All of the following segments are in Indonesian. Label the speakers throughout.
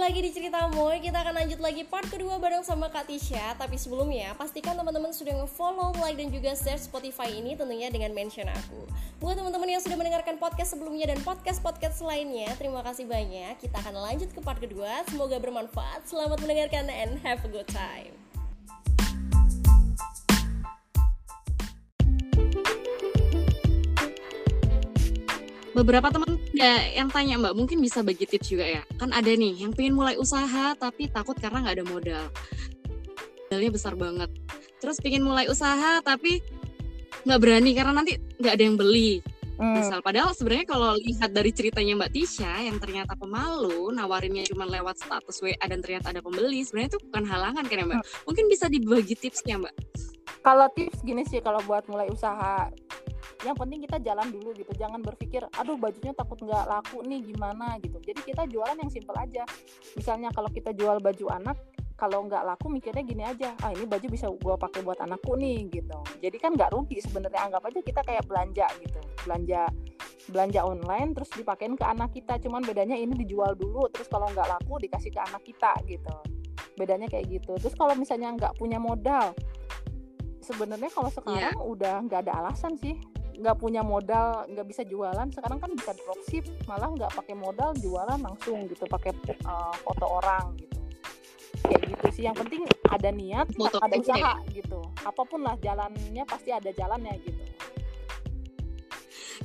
Speaker 1: lagi di cerita Moy Kita akan lanjut lagi part kedua bareng sama Kak Tisha. Tapi sebelumnya pastikan teman-teman sudah nge-follow, like, dan juga share Spotify ini tentunya dengan mention aku. Buat teman-teman yang sudah mendengarkan podcast sebelumnya dan podcast-podcast lainnya Terima kasih banyak. Kita akan lanjut ke part kedua. Semoga bermanfaat. Selamat mendengarkan and have a good time
Speaker 2: beberapa teman ya yang tanya mbak mungkin bisa bagi tips juga ya? Kan ada nih yang pengen mulai usaha tapi takut karena nggak ada modal. Modalnya besar banget. Terus pengen mulai usaha tapi nggak berani karena nanti nggak ada yang beli. Hmm. misal padahal sebenarnya kalau lihat dari ceritanya mbak Tisha yang ternyata pemalu nawarinnya cuma lewat status WA dan ternyata ada pembeli sebenarnya itu bukan halangan kan ya mbak? Hmm. mungkin bisa dibagi tipsnya mbak?
Speaker 3: Kalau tips gini sih kalau buat mulai usaha yang penting kita jalan dulu gitu. Jangan berpikir aduh bajunya takut nggak laku nih gimana? gitu. Jadi kita jualan yang simple aja. Misalnya kalau kita jual baju anak kalau nggak laku mikirnya gini aja ah ini baju bisa gue pakai buat anakku nih gitu. Jadi kan nggak rugi sebenarnya. Anggap aja kita kayak belanja gitu. Belanja belanja online terus dipakein ke anak kita. Cuman bedanya ini dijual dulu terus kalau nggak laku dikasih ke anak kita gitu. Bedanya kayak gitu. Terus kalau misalnya nggak punya modal sebenarnya kalau sekarang yeah. udah nggak ada alasan sih nggak punya modal nggak bisa jualan sekarang kan bisa dropship malah nggak pakai modal jualan langsung gitu pakai uh, foto orang gitu. Kayak gitu sih yang penting ada niat Moto ada usaha gitu. Apa pun lah jalannya pasti ada jalannya gitu.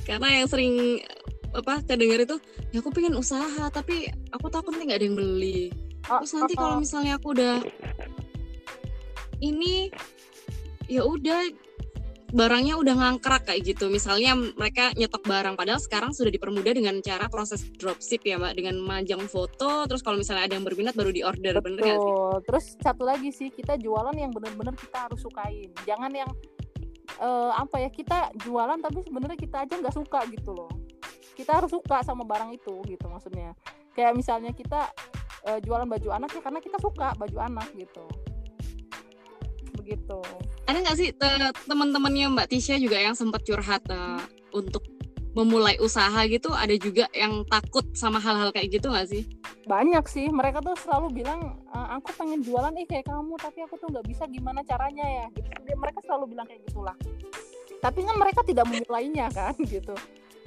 Speaker 2: Karena yang sering apa kedengar itu ya aku pengen usaha tapi aku takut nih nggak ada yang beli. Oh, terus nanti oh, kalau misalnya aku udah ini ya udah barangnya udah ngangkrak kayak gitu. Misalnya mereka nyetok barang padahal sekarang sudah dipermudah dengan cara proses dropship ya, Mbak, dengan majang foto terus kalau misalnya ada yang berminat baru diorder,
Speaker 3: bener gak sih? Terus satu lagi sih, kita jualan yang bener-bener kita harus sukain. Jangan yang uh, apa ya, kita jualan tapi sebenarnya kita aja nggak suka gitu loh. Kita harus suka sama barang itu gitu maksudnya. Kayak misalnya kita uh, jualan baju anak ya karena kita suka baju anak gitu. Begitu
Speaker 2: ada nggak sih teman-temannya Mbak Tisha juga yang sempat curhat uh, untuk memulai usaha gitu? Ada juga yang takut sama hal-hal kayak gitu nggak sih?
Speaker 3: Banyak sih. Mereka tuh selalu bilang e, aku pengen jualan nih kayak kamu tapi aku tuh nggak bisa gimana caranya ya. Gitu. Mereka selalu bilang kayak gitulah. Tapi kan mereka tidak memulainya kan gitu.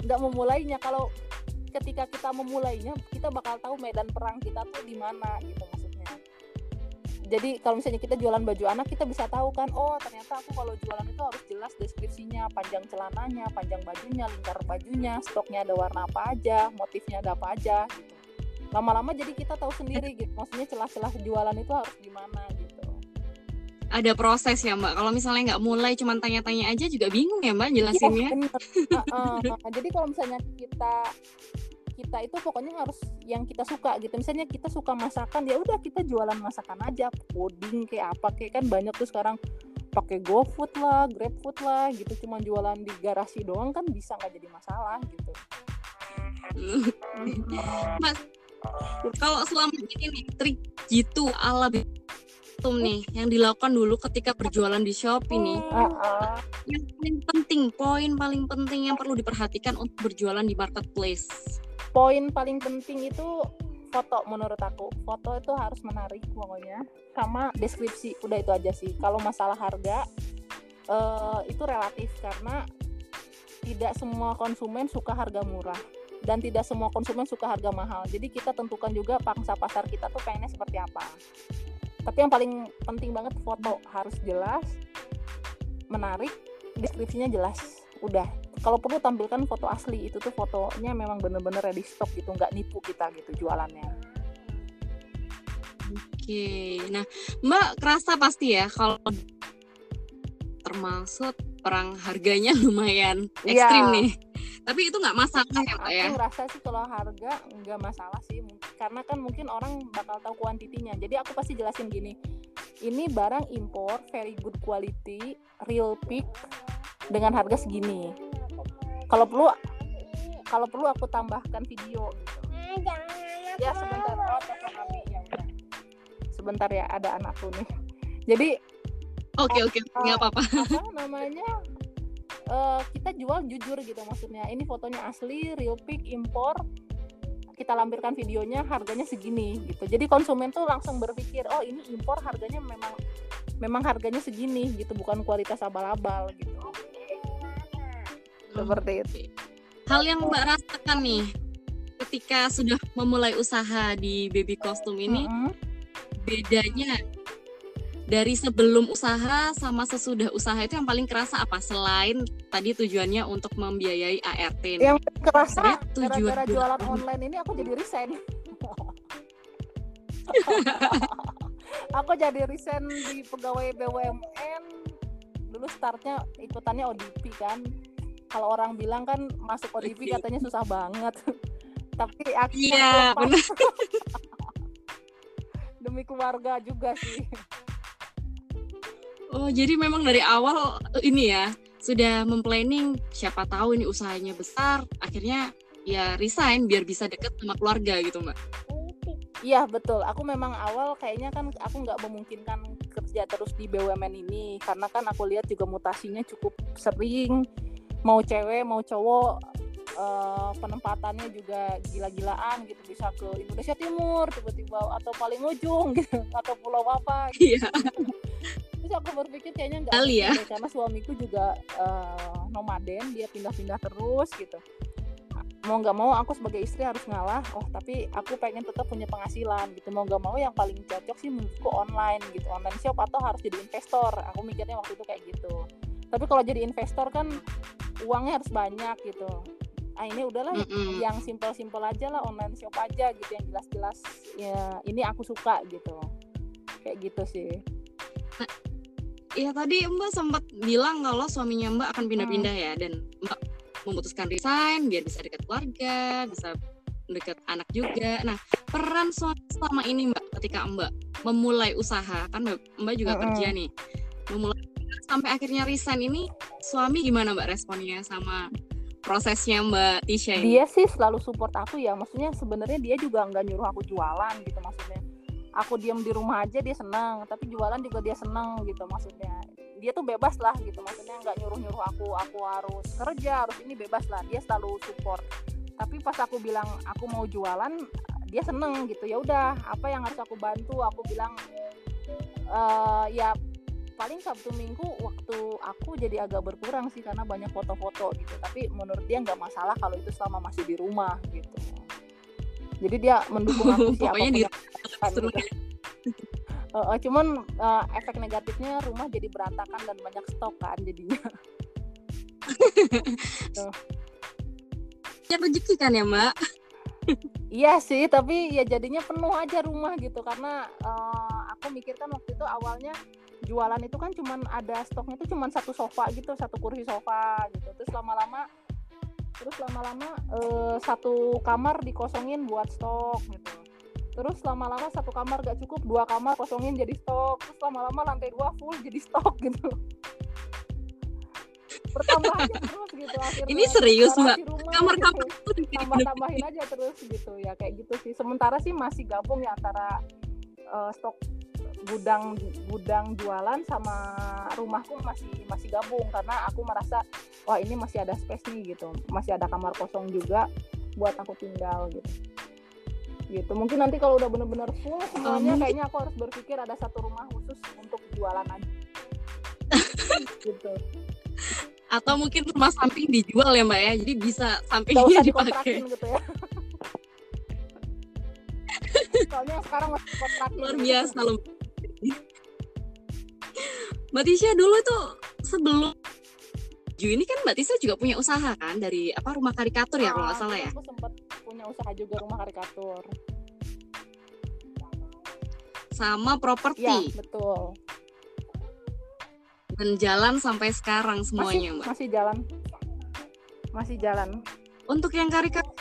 Speaker 3: Nggak memulainya. Kalau ketika kita memulainya kita bakal tahu medan perang kita tuh di mana gitu jadi kalau misalnya kita jualan baju anak kita bisa tahu kan oh ternyata aku kalau jualan itu harus jelas deskripsinya panjang celananya panjang bajunya lingkar bajunya stoknya ada warna apa aja motifnya ada apa aja gitu. Lama-lama jadi kita tahu sendiri gitu. Maksudnya celah-celah jualan itu harus gimana gitu.
Speaker 2: Ada proses ya mbak. Kalau misalnya nggak mulai cuma tanya-tanya aja juga bingung ya mbak jelasinnya. ya,
Speaker 3: uh, uh, jadi kalau misalnya kita kita itu pokoknya harus yang kita suka gitu misalnya kita suka masakan ya udah kita jualan masakan aja puding kayak apa kayak kan banyak tuh sekarang pakai GoFood lah, GrabFood lah gitu cuma jualan di garasi doang kan bisa nggak jadi masalah gitu.
Speaker 2: Mas, kalau selama ini nih trik gitu ala tuh nih yang dilakukan dulu ketika berjualan di Shopee nih. Uh, uh. Yang paling penting, poin paling penting yang perlu diperhatikan untuk berjualan di marketplace
Speaker 3: poin paling penting itu foto menurut aku. Foto itu harus menarik pokoknya. Sama deskripsi udah itu aja sih. Kalau masalah harga uh, itu relatif karena tidak semua konsumen suka harga murah. Dan tidak semua konsumen suka harga mahal. Jadi kita tentukan juga pangsa pasar kita tuh pengennya seperti apa. Tapi yang paling penting banget foto harus jelas menarik deskripsinya jelas udah kalau perlu tampilkan foto asli itu tuh fotonya memang bener-bener ready stock gitu nggak nipu kita gitu jualannya
Speaker 2: oke nah mbak kerasa pasti ya kalau termasuk perang harganya lumayan iya. ekstrim yeah. nih tapi itu nggak masalah ya
Speaker 3: pak
Speaker 2: ya
Speaker 3: aku rasa sih kalau harga nggak masalah sih karena kan mungkin orang bakal tahu kuantitinya jadi aku pasti jelasin gini ini barang impor very good quality real pick dengan harga segini. Kalau perlu kalau perlu aku tambahkan video. Gitu ya sebentar. Oh kami ya udah. Sebentar ya ada anakku nih. Jadi
Speaker 2: oke okay, oke. okay. nggak apa-apa.
Speaker 3: apa namanya? Uh, kita jual jujur gitu maksudnya. Ini fotonya asli real pic impor kita lampirkan videonya harganya segini gitu. Jadi konsumen tuh langsung berpikir oh ini impor harganya memang memang harganya segini gitu. Bukan kualitas abal-abal gitu. Seperti itu.
Speaker 2: Hal yang mbak rasakan nih ketika sudah memulai usaha di baby kostum ini
Speaker 3: Mm-mm.
Speaker 2: bedanya dari sebelum usaha sama sesudah usaha itu yang paling kerasa apa? Selain tadi tujuannya untuk membiayai ART nih?
Speaker 3: yang kerasa
Speaker 2: tujuan
Speaker 3: gara-gara jualan online ini aku jadi resign. Aku jadi resign di pegawai BUMN dulu startnya ikutannya ODP kan. Kalau orang bilang kan masuk ODP katanya susah banget. Tapi akhirnya
Speaker 2: Iya, benar.
Speaker 3: demi keluarga juga sih
Speaker 2: Oh, jadi memang dari awal eh, ini ya sudah memplanning siapa tahu ini usahanya besar, akhirnya ya resign biar bisa deket sama keluarga gitu, Mbak.
Speaker 3: Iya betul. Aku memang awal kayaknya kan aku nggak memungkinkan kerja terus di BUMN ini karena kan aku lihat juga mutasinya cukup sering. Mau cewek mau cowok eh, penempatannya juga gila-gilaan gitu bisa ke Indonesia Timur tiba-tiba atau paling ujung gitu atau pulau apa. Gitu.
Speaker 2: Iya.
Speaker 3: Terus aku berpikir kayaknya nggak
Speaker 2: Kali ya.
Speaker 3: karena suamiku juga eh, nomaden dia pindah-pindah terus gitu mau nggak mau aku sebagai istri harus ngalah oh tapi aku pengen tetap punya penghasilan gitu mau nggak mau yang paling cocok sih menurutku online gitu online shop atau harus jadi investor aku mikirnya waktu itu kayak gitu tapi kalau jadi investor kan uangnya harus banyak gitu ah ini udahlah
Speaker 2: Mm-mm.
Speaker 3: yang simpel-simpel aja lah online shop aja gitu yang jelas-jelas ya ini aku suka gitu kayak gitu sih
Speaker 2: Iya tadi Mbak sempat bilang kalau suaminya Mbak akan pindah-pindah ya dan Mbak memutuskan resign biar bisa dekat keluarga, bisa dekat anak juga. Nah, peran suami selama ini Mbak ketika Mbak memulai usaha kan Mbak, Mbak juga
Speaker 3: Mm-mm.
Speaker 2: kerja nih. Memulai sampai akhirnya resign ini suami gimana Mbak responnya sama prosesnya Mbak Tisha ini?
Speaker 3: dia sih selalu support aku ya maksudnya sebenarnya dia juga nggak nyuruh aku jualan gitu maksudnya. Aku diam di rumah aja dia senang tapi jualan juga dia senang gitu maksudnya. Dia tuh bebas lah gitu maksudnya nggak nyuruh nyuruh aku aku harus kerja harus ini bebas lah. Dia selalu support. Tapi pas aku bilang aku mau jualan dia seneng gitu. Ya udah apa yang harus aku bantu? Aku bilang eh ya paling sabtu minggu waktu aku jadi agak berkurang sih karena banyak foto-foto gitu. Tapi menurut dia nggak masalah kalau itu selama masih di rumah gitu. Jadi dia mendukung aku sih
Speaker 2: Pokoknya di
Speaker 3: lakukan, gitu. Eh, cuman eh, efek negatifnya rumah jadi berantakan dan banyak stok kan jadinya.
Speaker 2: Ya rezeki kan ya Mbak?
Speaker 3: Iya sih, tapi ya jadinya penuh aja rumah gitu. Karena eh, aku mikirkan waktu itu awalnya jualan itu kan cuman ada stoknya itu cuman satu sofa gitu, satu kursi sofa gitu. Terus lama-lama terus lama-lama eh, satu kamar dikosongin buat stok gitu. Terus lama-lama satu kamar gak cukup, dua kamar kosongin jadi stok. Terus lama-lama lantai dua full jadi stok gitu. Bertambah aja terus gitu akhirnya.
Speaker 2: Ini serius, Mbak?
Speaker 3: rumah
Speaker 2: Kamar-kamar
Speaker 3: gitu
Speaker 2: itu dibikin
Speaker 3: tambah tambahin aja terus gitu ya kayak gitu sih sementara sih masih gabung ya antara eh, stok gudang gudang jualan sama rumahku masih masih gabung karena aku merasa wah ini masih ada space nih gitu masih ada kamar kosong juga buat aku tinggal gitu gitu mungkin nanti kalau udah bener-bener full semuanya
Speaker 2: mungkin-
Speaker 3: kayaknya aku harus berpikir ada satu rumah khusus untuk jualan aja gitu
Speaker 2: atau mungkin rumah samping dijual ya Mbak ya. Jadi bisa sampingnya dipakai.
Speaker 3: gitu ya soalnya sekarang masih kontrakin
Speaker 2: Luar
Speaker 3: gitu.
Speaker 2: biasa loh. Mbak Tisha dulu tuh sebelum Ju ini kan Mbak Tisha juga punya usaha kan dari apa rumah karikatur ya kalau nggak
Speaker 3: Ah,
Speaker 2: salah ya.
Speaker 3: Aku sempat punya usaha juga rumah karikatur.
Speaker 2: Sama properti
Speaker 3: betul.
Speaker 2: dan jalan sampai sekarang semuanya
Speaker 3: masih,
Speaker 2: Mbak.
Speaker 3: masih jalan. Masih jalan.
Speaker 2: Untuk yang karikatur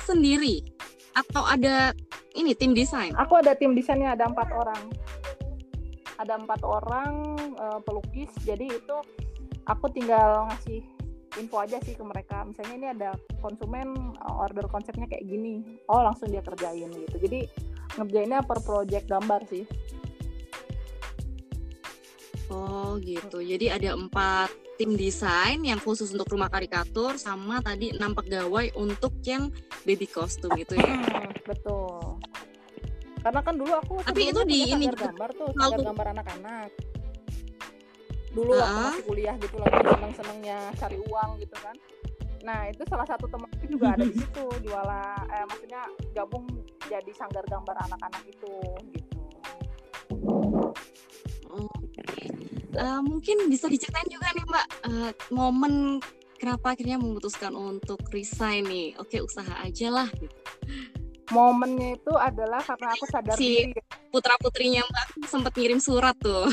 Speaker 2: sendiri atau ada ini tim desain?
Speaker 3: Aku ada tim desainnya ada empat orang. Ada empat orang eh, pelukis. Jadi itu aku tinggal ngasih info aja sih ke mereka. Misalnya ini ada konsumen eh, order konsepnya kayak gini. Oh langsung dia kerjain gitu. Jadi ngerjainnya per project gambar sih.
Speaker 2: Oh gitu. Jadi ada empat tim desain yang khusus untuk rumah karikatur sama tadi enam pegawai untuk yang baby kostum itu ya.
Speaker 3: Betul karena kan dulu aku
Speaker 2: Tapi itu di ini
Speaker 3: gambar tuh sanggar gambar anak-anak dulu waktu
Speaker 2: Ah.
Speaker 3: masih kuliah gitu lagi seneng senengnya cari uang gitu kan nah itu salah satu temanku juga ada di situ jualan eh maksudnya gabung jadi sanggar gambar anak-anak itu gitu
Speaker 2: Oh, oke. Eh, mungkin bisa diceritain juga nih Mbak eh, momen kenapa akhirnya memutuskan untuk resign nih. Oke usaha aja lah. gitu.
Speaker 3: Momennya itu adalah karena aku sadar
Speaker 2: Si-
Speaker 3: diri
Speaker 2: Putra putrinya Mbak sempat ngirim surat tuh.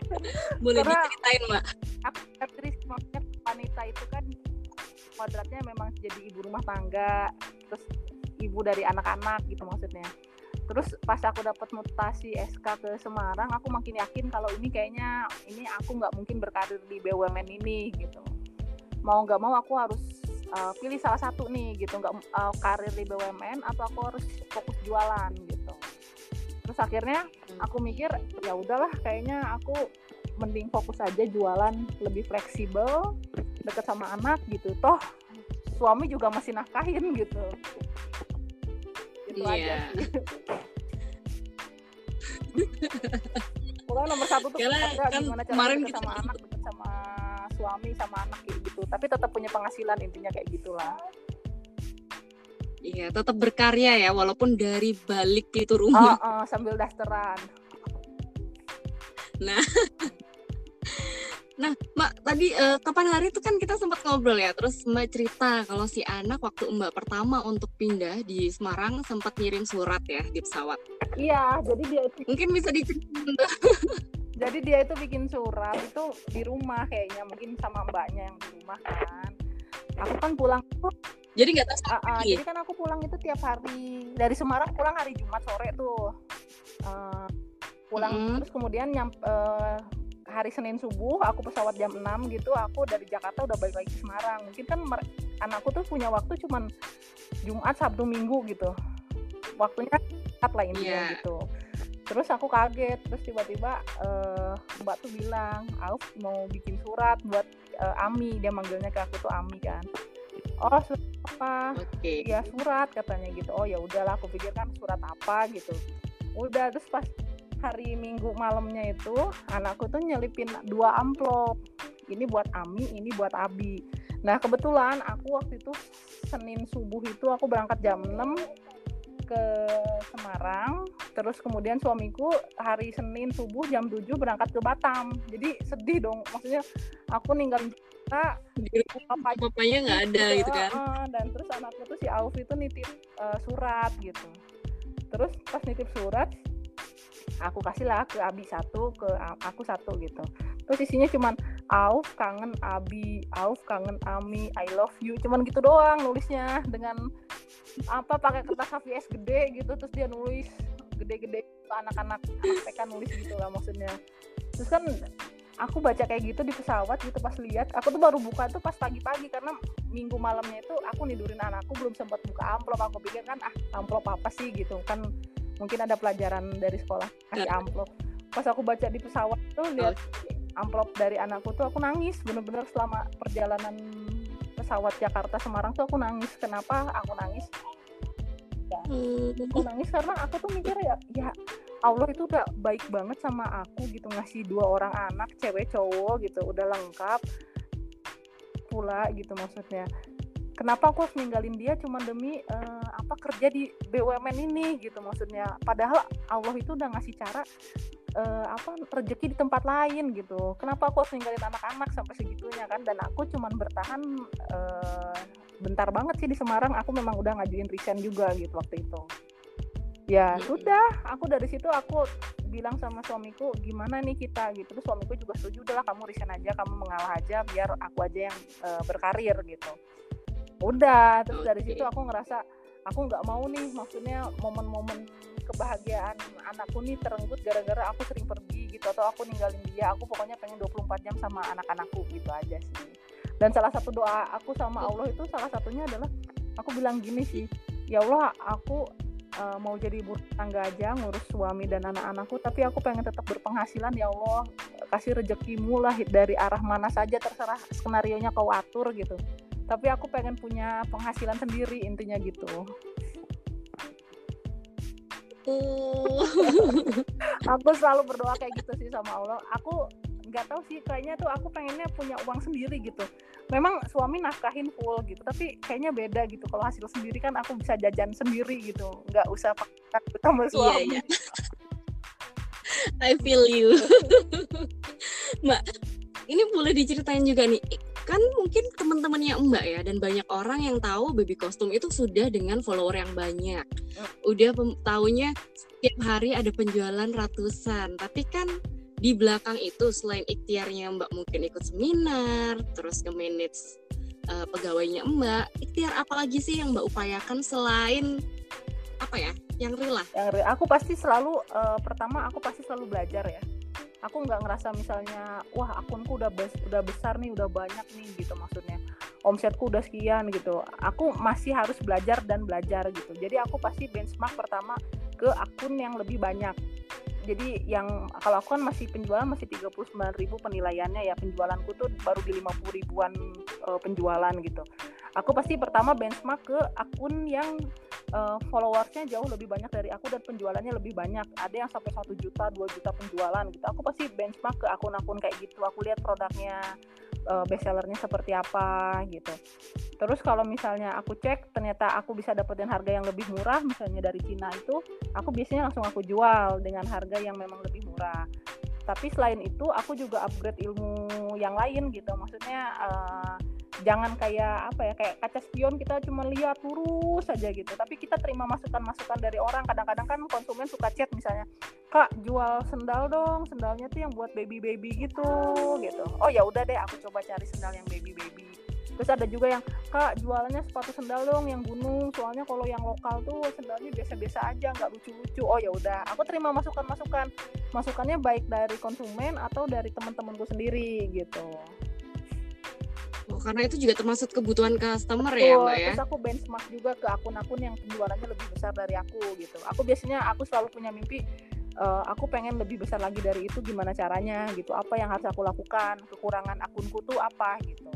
Speaker 2: Boleh
Speaker 3: Karena-
Speaker 2: diceritain Mbak?
Speaker 3: aku sadar diri wanita itu kan kodratnya memang jadi ibu rumah tangga terus ibu dari anak-anak gitu maksudnya terus pas aku dapat mutasi SK ke Semarang aku makin yakin kalau ini kayaknya ini aku nggak mungkin berkarir di BUMN ini gitu mau nggak mau aku harus uh, pilih salah satu nih gitu. Nggak uh, karir di BUMN atau aku harus fokus jualan gitu. Terus akhirnya aku mikir ya udahlah kayaknya aku mending fokus aja jualan lebih fleksibel deket sama anak gitu. Toh suami juga masih nafkahin gitu. Gitu aja
Speaker 2: Iya.
Speaker 3: Pokoknya nomor satu tuh ada
Speaker 2: kan
Speaker 3: gimana cara
Speaker 2: kemarin kita
Speaker 3: sama anak deket sama suami sama anak kayak gitu tapi tetap punya penghasilan intinya kayak gitulah
Speaker 2: Iya, tetap berkarya ya walaupun dari balik itu
Speaker 3: oh,
Speaker 2: rumah.
Speaker 3: oh, sambil dasteran
Speaker 2: Nah, Mbak, tadi eh, kapan hari itu kan kita sempat ngobrol ya. Terus Mbak cerita kalau si anak waktu Mbak pertama untuk pindah di Semarang sempat ngirim surat ya di pesawat.
Speaker 3: iya jadi dia itu
Speaker 2: Mungkin bisa diceritain
Speaker 3: jadi dia itu bikin surat itu di rumah kayaknya mungkin sama mbaknya yang di rumah kan aku kan pulang
Speaker 2: Jadi nggak tahu
Speaker 3: Ah, ah,
Speaker 2: Iya.
Speaker 3: jadi kan aku pulang itu tiap hari dari Semarang pulang hari Jumat sore tuh Eh, pulang
Speaker 2: Mm.
Speaker 3: terus kemudian nyam, eh, hari Senin subuh aku pesawat jam 6 gitu aku dari Jakarta udah balik lagi ke Semarang mungkin kan anakku tuh punya waktu cuman Jumat Sabtu Minggu gitu waktunya cepat lah intinya
Speaker 2: Iya.
Speaker 3: gitu terus aku kaget terus tiba-tiba eh, Mbak tuh bilang Auf mau bikin surat buat eh, Ami dia manggilnya ke aku tuh Ami kan. Oh surat apa?
Speaker 2: Oke.
Speaker 3: ya surat katanya gitu. Oh ya udahlah aku pikir kan surat apa gitu. Udah terus pas hari minggu malamnya itu anakku tuh nyelipin dua amplop. Ini buat Ami ini buat Abi. Nah kebetulan aku waktu itu Senin subuh itu aku berangkat jam 6 ke Semarang terus kemudian suamiku hari Senin subuh jam 7 berangkat ke Batam. Jadi sedih dong maksudnya aku ninggalin kita
Speaker 2: Di
Speaker 3: apa
Speaker 2: Bapaknya nggak ada gitu kan.
Speaker 3: Heeh, dan terus anakku tuh si Auf itu nitip eh, surat gitu. Terus pas nitip surat aku kasih lah ke Abi satu ke aku satu gitu. Terus isinya cuman Auf kangen Abi Auf kangen Ami I love you. Cuman gitu doang nulisnya dengan apa pakai kertas HVS gede gitu terus dia nulis gede-gede anak-anak anak TK nulis gitu lah maksudnya. Terus kan aku baca kayak gitu di pesawat gitu pas lihat aku tuh baru buka tuh pas pagi-pagi karena minggu malamnya itu aku nidurin anakku belum sempat buka amplop. Aku pikir kan ah amplop apa sih? gitu. Kan mungkin ada pelajaran dari sekolah kasih amplop. Pas aku baca di pesawat tuh lihat amplop dari anakku tuh aku nangis bener-bener selama perjalanan pesawat Jakarta Semarang tuh aku nangis. Kenapa aku nangis?
Speaker 2: Hmm.
Speaker 3: aku nangis karena aku tuh mikir ya ya Allah itu udah baik banget sama aku gitu ngasih dua orang anak cewek cowok gitu udah lengkap pula gitu maksudnya. Kenapa aku harus ninggalin dia? Cuma demi eh, apa kerja di BUMN ini gitu maksudnya. Padahal Allah itu udah ngasih cara eh, apa rezeki di tempat lain gitu. Kenapa aku harus ninggalin anak-anak sampai segitunya kan? Dan aku cuman bertahan eh, bentar banget sih di Semarang. Aku memang udah ngajuin resign juga gitu waktu itu. Ya
Speaker 2: Mm-mm.
Speaker 3: sudah. Aku dari situ aku bilang sama suamiku gimana nih kita? Gitu. Terus suamiku juga setuju udahlah kamu resign aja kamu mengalah aja biar aku aja yang eh, berkarir gitu. Udah. Terus dari
Speaker 2: Oke.
Speaker 3: situ aku ngerasa aku nggak mau nih maksudnya momen-momen kebahagiaan anakku nih terenggut gara-gara aku sering pergi gitu atau aku ninggalin dia aku pokoknya pengen 24 jam sama anak-anakku gitu aja sih. Dan salah satu doa aku sama Allah itu salah satunya adalah aku bilang gini sih ya Allah aku eh, mau jadi ibu tangga aja ngurus suami dan anak-anakku tapi aku pengen tetap berpenghasilan ya Allah. Kasih rezekimu lah dari arah mana saja terserah skenario nya kau atur gitu. Tapi aku pengen punya penghasilan sendiri intinya gitu
Speaker 2: aku.
Speaker 3: aku selalu berdoa kayak gitu sih sama Allah aku nggak tahu sih kayaknya tuh aku pengennya punya uang sendiri gitu memang suami nafkahin full gitu tapi kayaknya beda gitu kalau hasil sendiri kan aku bisa jajan sendiri gitu nggak usah pakai sama
Speaker 2: Iya,
Speaker 3: suami
Speaker 2: iya. I feel you. Mbak, ini boleh diceritain juga nih. Kan mungkin teman-temannya Mbak ya dan banyak orang yang tahu baby kostum itu sudah dengan follower yang banyak. Udah pem- taunya setiap hari ada penjualan ratusan. Tapi kan di belakang itu selain ikhtiarnya Mbak mungkin ikut seminar, terus nge-manage eh, pegawainya Mbak, ikhtiar apa lagi sih yang Mbak upayakan selain apa ya? Yang real lah.
Speaker 3: yang re- aku pasti selalu eh, pertama aku pasti selalu belajar ya aku nggak ngerasa misalnya wah akunku udah bes udah besar nih udah banyak nih gitu maksudnya. Omsetku udah sekian gitu. Aku masih harus belajar dan belajar gitu. Jadi aku pasti benchmark pertama ke akun yang lebih banyak. Jadi yang kalau aku kan masih penjualan masih 39.000 penilaiannya ya. Penjualanku tuh baru di 50 ribuan eh, penjualan gitu. Aku pasti pertama benchmark ke akun yang uh, followersnya jauh lebih banyak dari aku dan penjualannya lebih banyak. Ada yang sampai satu juta 2 juta penjualan gitu. Aku pasti benchmark ke akun-akun kayak gitu. Aku lihat produknya uh, bestsellernya seperti apa gitu. Terus kalau misalnya aku cek ternyata aku bisa dapetin harga yang lebih murah misalnya dari Cina itu aku biasanya langsung aku jual dengan harga yang memang lebih murah. Tapi selain itu aku juga upgrade ilmu yang lain gitu. Maksudnya uh, jangan kayak apa ya kayak kaca spion kita cuma lihat lurus saja gitu. Tapi kita terima masukan-masukan dari orang. Kadang-kadang kan konsumen suka chat misalnya kak jual sendal dong sendalnya tuh yang buat baby baby gitu gitu. Oh ya udah deh aku coba cari sendal yang baby baby terus ada juga yang kak jualannya sepatu sendal dong yang gunung soalnya kalau yang lokal tuh sendalnya biasa-biasa aja nggak lucu-lucu. Oh ya udah aku terima masukan-masukan. Masukannya baik dari konsumen atau dari teman-temanku sendiri gitu
Speaker 2: Oh, karena itu juga termasuk kebutuhan customer ya,
Speaker 3: Betul,
Speaker 2: Mbak ya.
Speaker 3: Terus aku benchmark juga ke akun-akun yang penjualannya lebih besar dari aku gitu. Aku biasanya aku selalu punya mimpi eh, aku pengen lebih besar lagi dari itu gimana caranya gitu. Apa yang harus aku lakukan? Kekurangan akunku tuh apa gitu.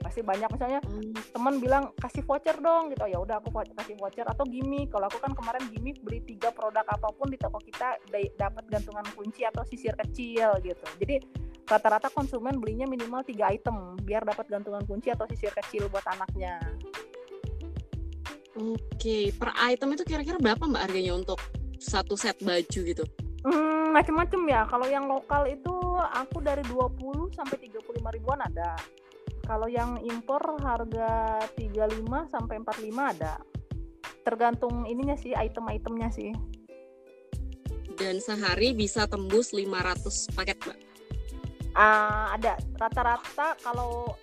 Speaker 3: Pasti banyak misalnya
Speaker 2: Hmm,
Speaker 3: teman bilang kasih voucher dong gitu. Ya udah aku kasih voucher atau gimmick. Kalau aku kan kemarin gimmick beli tiga produk apa pun di toko kita da- dapat gantungan kunci atau sisir kecil gitu. Jadi rata-rata konsumen belinya minimal tiga item biar dapat gantungan kunci atau sisir kecil buat anaknya.
Speaker 2: Oke, per item itu kira-kira berapa Mbak harganya untuk satu set baju gitu?
Speaker 3: Hmm, macem-macem ya. Kalau yang lokal itu aku dari 20 sampai 35 ribuan ada. Kalau yang impor harga 35 sampai 45 ada. Tergantung ininya sih, item-itemnya sih.
Speaker 2: Dan sehari bisa tembus 500 paket, Mbak.
Speaker 3: Ah, ada rata-rata kalau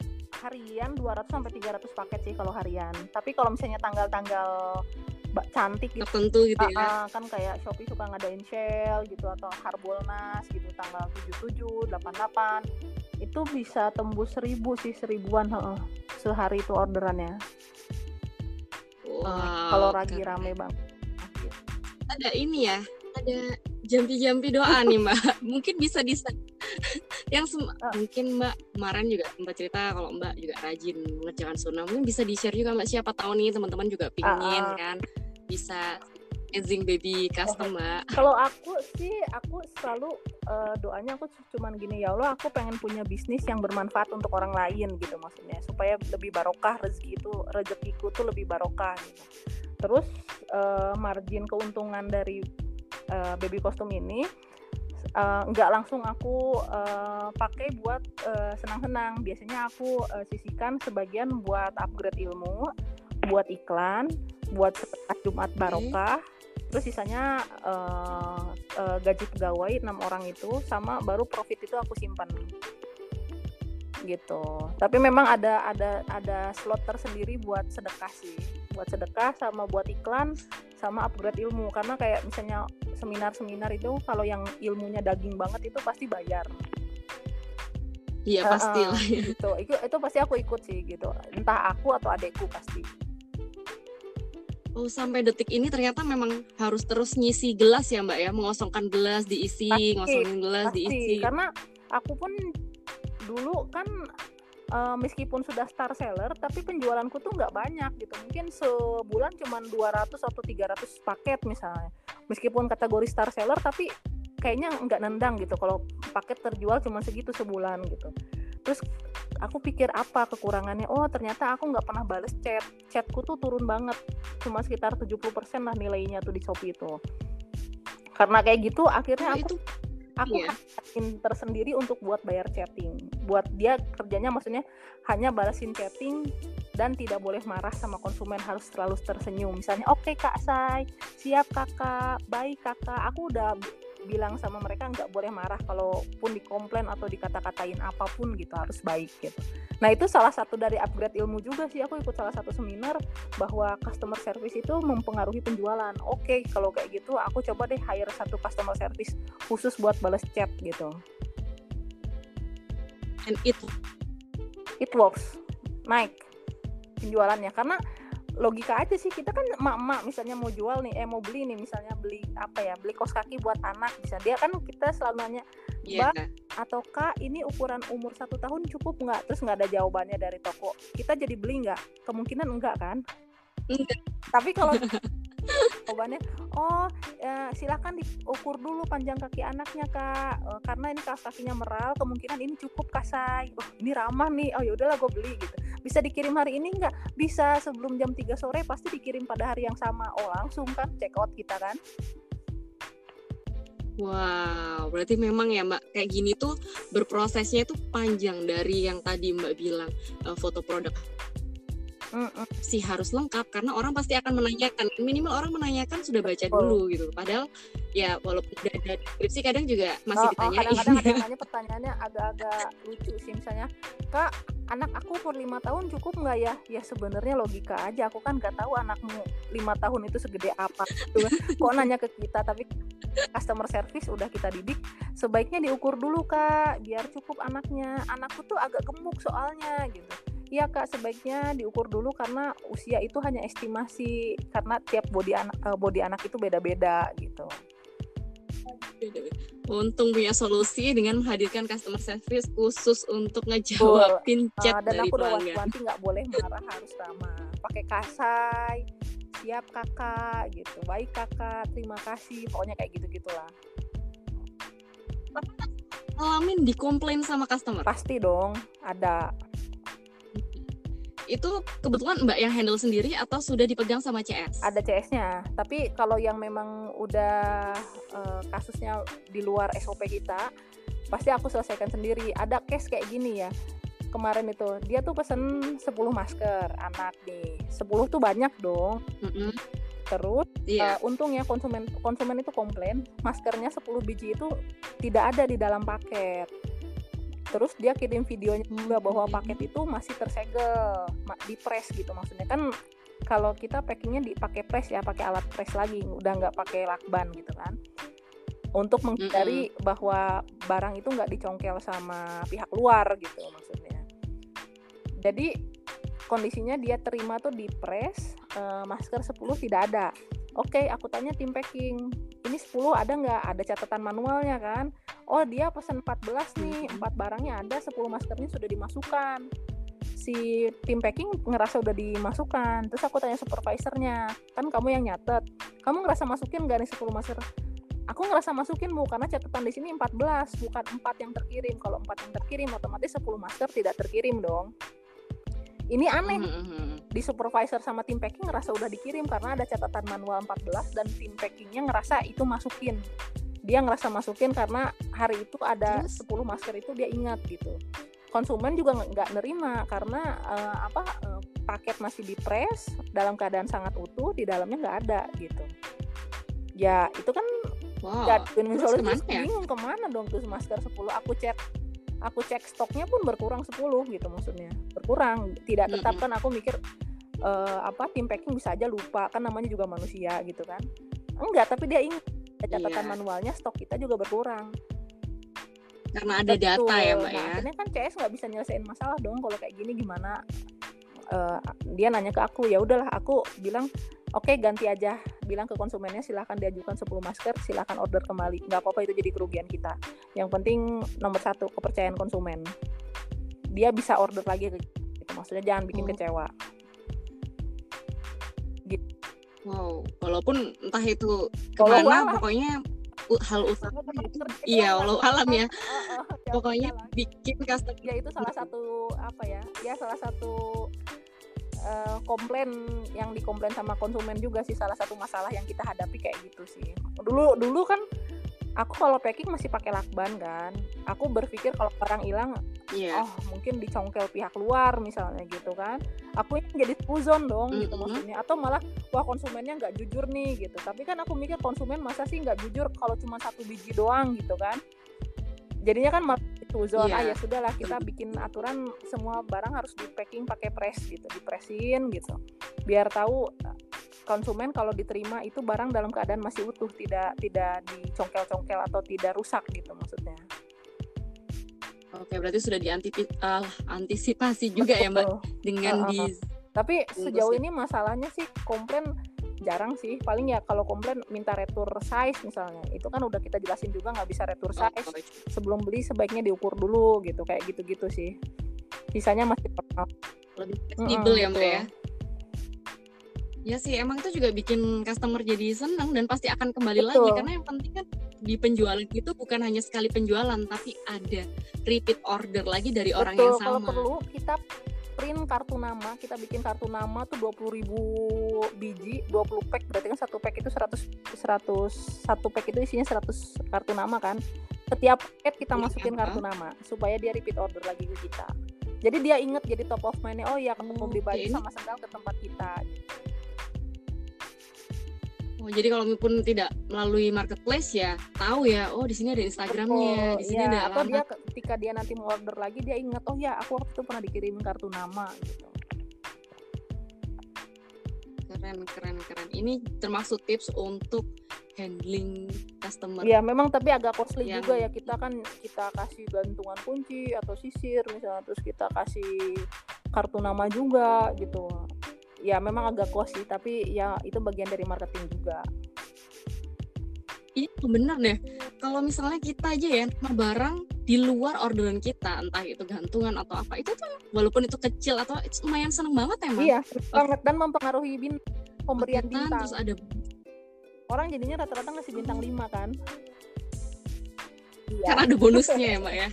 Speaker 3: harian 200 sampai 300 paket sih kalau harian. Tapi kalau misalnya tanggal-tanggal cantik gitu
Speaker 2: Tertentu gitu ya.
Speaker 3: Ah, ah, kan kayak Shopee suka ngadain sale gitu atau Harbolnas gitu tanggal 77, 88 itu bisa tembus seribu sih seribuan heeh, sehari itu orderannya
Speaker 2: Wow,
Speaker 3: kalau lagi rame bang
Speaker 2: Ada ini ya, ada jampi-jampi doa nih Mbak. Mungkin bisa di yang sem-
Speaker 3: Ah.
Speaker 2: mungkin Mbak kemarin juga Mbak cerita kalau Mbak juga rajin mengerjakan sunnah. Mungkin bisa di-share juga Mbak siapa tahu nih teman-teman juga pingin
Speaker 3: ah.
Speaker 2: kan bisa amazing baby custom Mbak.
Speaker 3: kalau aku sih aku selalu eh, doanya aku cuman gini ya Allah aku pengen punya bisnis yang bermanfaat untuk orang lain gitu maksudnya supaya lebih barokah rezeki itu rezekiku tuh lebih barokah gitu. terus eh, margin keuntungan dari eh, baby kostum ini eh, nggak langsung aku eh, pakai buat eh, senang-senang. Biasanya aku eh, sisihkan sebagian buat upgrade ilmu buat iklan buat Jumat barokah. Terus sisanya eh, eh, gaji pegawai enam orang itu sama baru profit itu aku simpan gitu. Tapi memang ada ada ada slot tersendiri buat sedekah sih. Buat sedekah sama buat iklan sama upgrade ilmu karena kayak misalnya seminar-seminar itu kalau yang ilmunya daging banget itu pasti bayar
Speaker 2: Iya pasti lah. ya.
Speaker 3: gitu itu itu pasti aku ikut sih gitu entah aku atau adekku pasti
Speaker 2: Oh sampai detik ini ternyata memang harus terus ngisi gelas ya Mbak ya, mengosongkan gelas diisi,
Speaker 3: Pasti,
Speaker 2: ngosongin gelas
Speaker 3: pasti
Speaker 2: diisi.
Speaker 3: karena aku pun dulu kan uh, meskipun sudah star seller tapi penjualanku tuh nggak banyak gitu. Mungkin sebulan cuma 200 atau 300 paket misalnya. Meskipun kategori star seller tapi kayaknya nggak nendang gitu. Kalau paket terjual cuma segitu sebulan gitu. Terus aku pikir apa kekurangannya? Oh ternyata aku nggak pernah bales chat. Chatku tuh turun banget. Cuma sekitar 70% lah nilainya tuh di Shopee itu. Karena kayak gitu akhirnya aku aku iya. tersendiri untuk buat bayar chatting. Buat dia kerjanya maksudnya hanya balasin chatting dan tidak boleh marah sama konsumen harus selalu tersenyum. Misalnya oke okay, kak Say siap kakak. Baik kakak. Aku udah bilang sama mereka nggak boleh marah kalaupun dikomplain atau dikata-katain apa pun gitu harus baik gitu. Nah itu salah satu dari upgrade ilmu juga sih aku ikut salah satu seminar bahwa customer service itu mempengaruhi penjualan. Oke kalau kayak gitu aku coba deh hire satu customer service khusus buat balas chat gitu.
Speaker 2: And it
Speaker 3: it works naik penjualannya karena logika aja sih. Kita kan emak-emak misalnya mau jual nih eh mau beli nih misalnya beli apa ya beli kos kaki buat anak bisa. Dia kan kita selalu nanya yeah. atau kak. ini ukuran umur satu tahun cukup nggak? Terus nggak ada jawabannya dari toko. Kita jadi beli nggak? Kemungkinan enggak kan? Enggak. tapi kalau jawabannya oh ya, silahkan diukur dulu panjang kaki anaknya kak. E, karena ini kaki kakinya meral kemungkinan ini cukup kasai oh ini ramah nih. Oh yaudahlah gue beli gitu bisa dikirim hari ini nggak? Bisa sebelum jam 3 sore pasti dikirim pada hari yang sama. Oh langsung kan check out kita kan?
Speaker 2: Wow, berarti memang ya Mbak kayak gini tuh berprosesnya itu panjang dari yang tadi Mbak bilang uh, foto produk Sih harus lengkap karena orang pasti akan menanyakan. Minimal orang menanyakan sudah baca dulu gitu. Padahal ya walaupun udah ada deskripsi kadang juga masih oh, ditanya oh,
Speaker 3: kadang-kadang ada nanya pertanyaannya agak-agak lucu sih. Misalnya kak anak aku umur lima tahun cukup nggak ya? Ya sebenarnya logika aja. Aku kan nggak tahu anakmu lima tahun itu segede apa gitu kan. kok nanya ke kita tapi customer service udah kita didik sebaiknya diukur dulu kak biar cukup anaknya. Anakku tuh agak gemuk soalnya gitu Iya kak, sebaiknya diukur dulu karena usia itu hanya estimasi karena tiap body anak uh, body anak itu beda-beda gitu.
Speaker 2: Untung punya solusi dengan menghadirkan customer service khusus untuk ngejawabin uh, chat uh, dan dari aku pelanggan.
Speaker 3: Dan aku nggak boleh marah harus ramah. Pakai kasai, siap kakak gitu, baik kakak, terima kasih, pokoknya kayak gitu gitulah.
Speaker 2: Alamin dikomplain sama customer?
Speaker 3: Pasti dong, ada
Speaker 2: itu kebetulan Mbak yang handle sendiri atau sudah dipegang sama CS?
Speaker 3: Ada CS-nya, tapi kalau yang memang udah uh, kasusnya di luar SOP kita, pasti aku selesaikan sendiri. Ada case kayak gini ya. Kemarin itu dia tuh pesen 10 masker anak nih. 10 tuh banyak dong. Mm -hmm. Terus yeah. Iya. uh, untungnya konsumen konsumen itu komplain maskernya 10 biji itu tidak ada di dalam paket terus dia kirim videonya juga bahwa paket itu masih tersegel di press gitu maksudnya. Kan kalau kita packingnya dipakai press ya pakai alat press lagi udah nggak pakai lakban gitu kan. Untuk menghindari mm-hmm. bahwa barang itu nggak dicongkel sama pihak luar gitu maksudnya. Jadi kondisinya dia terima tuh di press uh, masker 10 tidak ada. Oke okay, aku tanya tim packing ini 10 ada nggak? Ada catatan manualnya kan oh dia pesan 14 nih empat barangnya ada 10 maskernya sudah dimasukkan. Si tim packing ngerasa udah dimasukkan. Terus aku tanya supervisornya kan kamu yang nyatet. Kamu ngerasa masukin gak nih 10 masker? Aku ngerasa masukin bu karena catatan di sini 14 bukan 4 yang terkirim. Kalau 4 yang terkirim otomatis 10 masker tidak terkirim dong. Ini aneh. Mm-hmm. di supervisor sama tim packing ngerasa udah dikirim karena ada catatan manual 14 dan tim packingnya ngerasa itu masukin dia ngerasa masukin karena hari itu ada Terus? 10 masker itu dia ingat gitu. Konsumen juga nggak nerima karena uh, apa uh, paket masih di press dalam keadaan sangat utuh di dalamnya nggak ada gitu. Ya itu kan wow. gak, ke mana ya? bingung ke mana dong tuh masker 10 aku cek aku cek stoknya pun berkurang 10 gitu maksudnya. Berkurang tidak tetap kan aku mikir uh, apa tim packing bisa aja lupa kan namanya juga manusia gitu kan. Enggak tapi dia ingat catatan iya. manualnya stok kita juga berkurang.
Speaker 2: Karena ada Betul. data ya mbak nah, ya
Speaker 3: akhirnya kan CS nggak bisa nyelesain masalah dong kalau kayak gini gimana? Uh, dia nanya ke aku ya udahlah aku bilang oke okay, ganti aja. Bilang ke konsumennya silahkan diajukan 10 masker silahkan order kembali. Nggak apa-apa itu jadi kerugian kita. Yang penting nomor satu kepercayaan konsumen. Dia bisa order lagi ke gitu. Maksudnya jangan bikin
Speaker 2: Oh.
Speaker 3: kecewa
Speaker 2: Wow, walaupun entah itu
Speaker 3: Walau
Speaker 2: ke mana,
Speaker 3: alam.
Speaker 2: pokoknya u- hal usaha. Iya, walau alam ya.
Speaker 3: Ya,
Speaker 2: Pokoknya
Speaker 3: iyalah.
Speaker 2: bikin customer
Speaker 3: ya itu salah satu apa ya ya salah satu eh, komplain yang dikomplain sama konsumen juga sih salah satu masalah yang kita hadapi kayak gitu sih dulu dulu kan aku kalau packing masih pakai lakban kan aku berpikir kalau barang hilang
Speaker 2: Iya.
Speaker 3: oh mungkin dicongkel pihak luar misalnya gitu kan aku jadi suzon dong gitu
Speaker 2: Mm-mm.
Speaker 3: maksudnya atau malah wah konsumennya nggak jujur nih gitu tapi kan aku mikir konsumen masa sih nggak jujur kalau cuma satu biji doang gitu kan jadinya kan malah suzon
Speaker 2: Iya.
Speaker 3: ah ya sudahlah kita bikin aturan semua barang harus di packing pakai press gitu dipresin gitu biar tahu konsumen kalau diterima itu barang dalam keadaan masih utuh tidak tidak dicongkel-congkel atau tidak rusak gitu maksudnya
Speaker 2: Oke, berarti sudah diantisipasi juga ya, Mbak,
Speaker 3: Betul.
Speaker 2: dengan
Speaker 3: Heeh.
Speaker 2: di
Speaker 3: Tapi
Speaker 2: Bungkus
Speaker 3: sejauh ini masalahnya sih komplain jarang sih. Paling ya kalau komplain minta retur size misalnya. Itu kan udah kita jelasin juga nggak bisa retur size. Sebelum beli sebaiknya diukur dulu gitu. Kayak gitu-gitu sih. Sisanya masih normal.
Speaker 2: lebih fleksibel ya, Mbak
Speaker 3: betul.
Speaker 2: ya. Ya sih, emang itu juga bikin customer jadi senang dan pasti akan kembali lagi
Speaker 3: Betul.
Speaker 2: karena yang penting kan di penjualan itu bukan hanya sekali penjualan tapi ada repeat order lagi dari orang
Speaker 3: Betul,
Speaker 2: yang
Speaker 3: kalau
Speaker 2: sama.
Speaker 3: perlu kita print kartu nama, kita bikin kartu nama tuh 20.000 biji, 20 pack berarti kan satu pack itu 100 100 satu pack itu isinya 100 kartu nama kan. Setiap paket kita
Speaker 2: Iya,
Speaker 3: masukin kartu nama supaya dia repeat order lagi ke kita. Jadi dia inget jadi top of mind oh iya aku mau beli baju sama sendal ke tempat kita.
Speaker 2: Oh, jadi kalau pun tidak melalui marketplace ya tahu ya, oh di sini ada Instagramnya, di sini
Speaker 3: iya.
Speaker 2: ada
Speaker 3: atau dia ketika dia nanti mau order lagi dia inget oh ya aku waktu itu pernah dikirimin kartu nama gitu.
Speaker 2: Keren, keren, keren. Ini termasuk tips untuk handling customer.
Speaker 3: Iya memang tapi agak costly
Speaker 2: Yang-
Speaker 3: juga ya kita kan kita kasih gantungan kunci atau sisir misalnya terus kita kasih kartu nama juga gitu. Ya memang agak costly tapi ya itu bagian dari marketing juga.
Speaker 2: Iya bener deh. Kalau misalnya kita aja ya nama barang di luar orderan kita, entah itu gantungan atau apa, itu tuh walaupun itu kecil atau lumayan seneng banget emang.
Speaker 3: Iya banget dan mempengaruhi bin pemberian
Speaker 2: Paketan,
Speaker 3: bintang.
Speaker 2: terus ada
Speaker 3: Orang jadinya rata-rata ngasih bintang 5 kan. Iya.
Speaker 2: kan ada bonusnya ya mbak ya.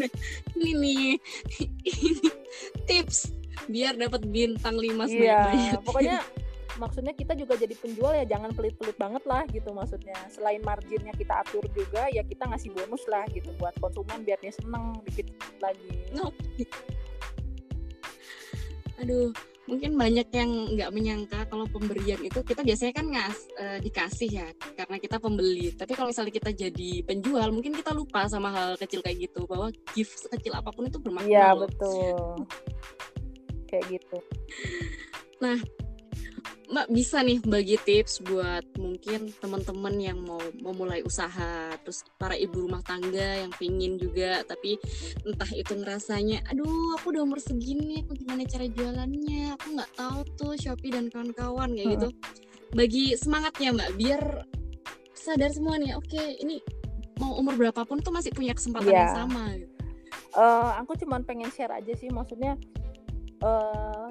Speaker 2: Nah, ini nih ini tips biar dapat bintang 5
Speaker 3: Iya,
Speaker 2: sebanyak-banyak.
Speaker 3: pokoknya maksudnya kita juga jadi penjual ya jangan pelit-pelit banget lah gitu maksudnya. Selain marginnya kita atur juga ya kita ngasih bonus lah gitu buat konsumen biar dia seneng dikit lagi.
Speaker 2: Aduh, mungkin banyak yang nggak menyangka kalau pemberian itu kita biasanya kan ngas eh, dikasih ya karena kita pembeli. Tapi kalau misalnya kita jadi penjual, mungkin kita lupa sama hal kecil kayak gitu bahwa gift sekecil apa pun itu bermakna.
Speaker 3: Iya
Speaker 2: loh.
Speaker 3: betul. Kayak gitu.
Speaker 2: Mbak bisa nih bagi tips buat mungkin teman-teman yang mau memulai usaha, terus para ibu rumah tangga yang pingin juga, tapi entah itu ngerasanya, aduh aku udah umur segini, aku gimana cara jualannya, aku nggak tahu tuh Shopee dan kawan-kawan kayak gitu. Bagi semangatnya Mbak, biar sadar semua nih, oke ini mau umur berapapun tuh masih punya kesempatan
Speaker 3: Iya.
Speaker 2: yang sama. gitu.
Speaker 3: Eh, aku cuman pengen share aja sih maksudnya eh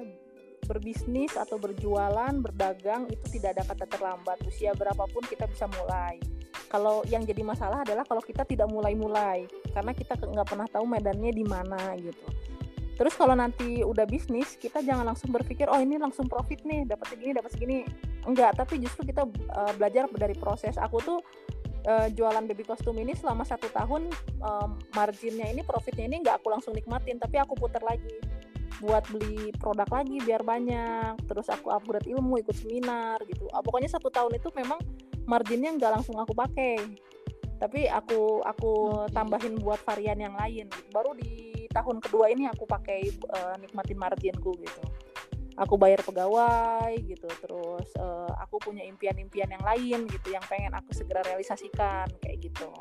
Speaker 3: berbisnis atau berjualan, berdagang itu tidak ada kata terlambat. Usia berapapun kita bisa mulai. Kalau yang jadi masalah adalah kalau kita tidak mulai-mulai karena kita nggak pernah tahu medannya di mana gitu. Terus kalau nanti udah bisnis, kita jangan langsung berpikir oh ini langsung profit nih, dapat segini, dapat segini. Enggak, tapi justru kita eh, belajar dari proses. Aku tuh eh, jualan baby kostum ini selama satu tahun em, marginnya ini profitnya ini nggak aku langsung nikmatin tapi aku putar lagi buat beli produk lagi biar banyak. Terus aku upgrade ilmu ikut seminar gitu. Ah, pokoknya satu tahun itu memang marginnya nggak langsung aku pakai. Tapi aku aku tambahin buat varian yang lain. Baru di tahun kedua ini aku pakai eh, nikmatin marginku gitu. Aku bayar pegawai gitu. Terus eh, aku punya impian-impian yang lain gitu yang pengen aku segera realisasikan kayak gitu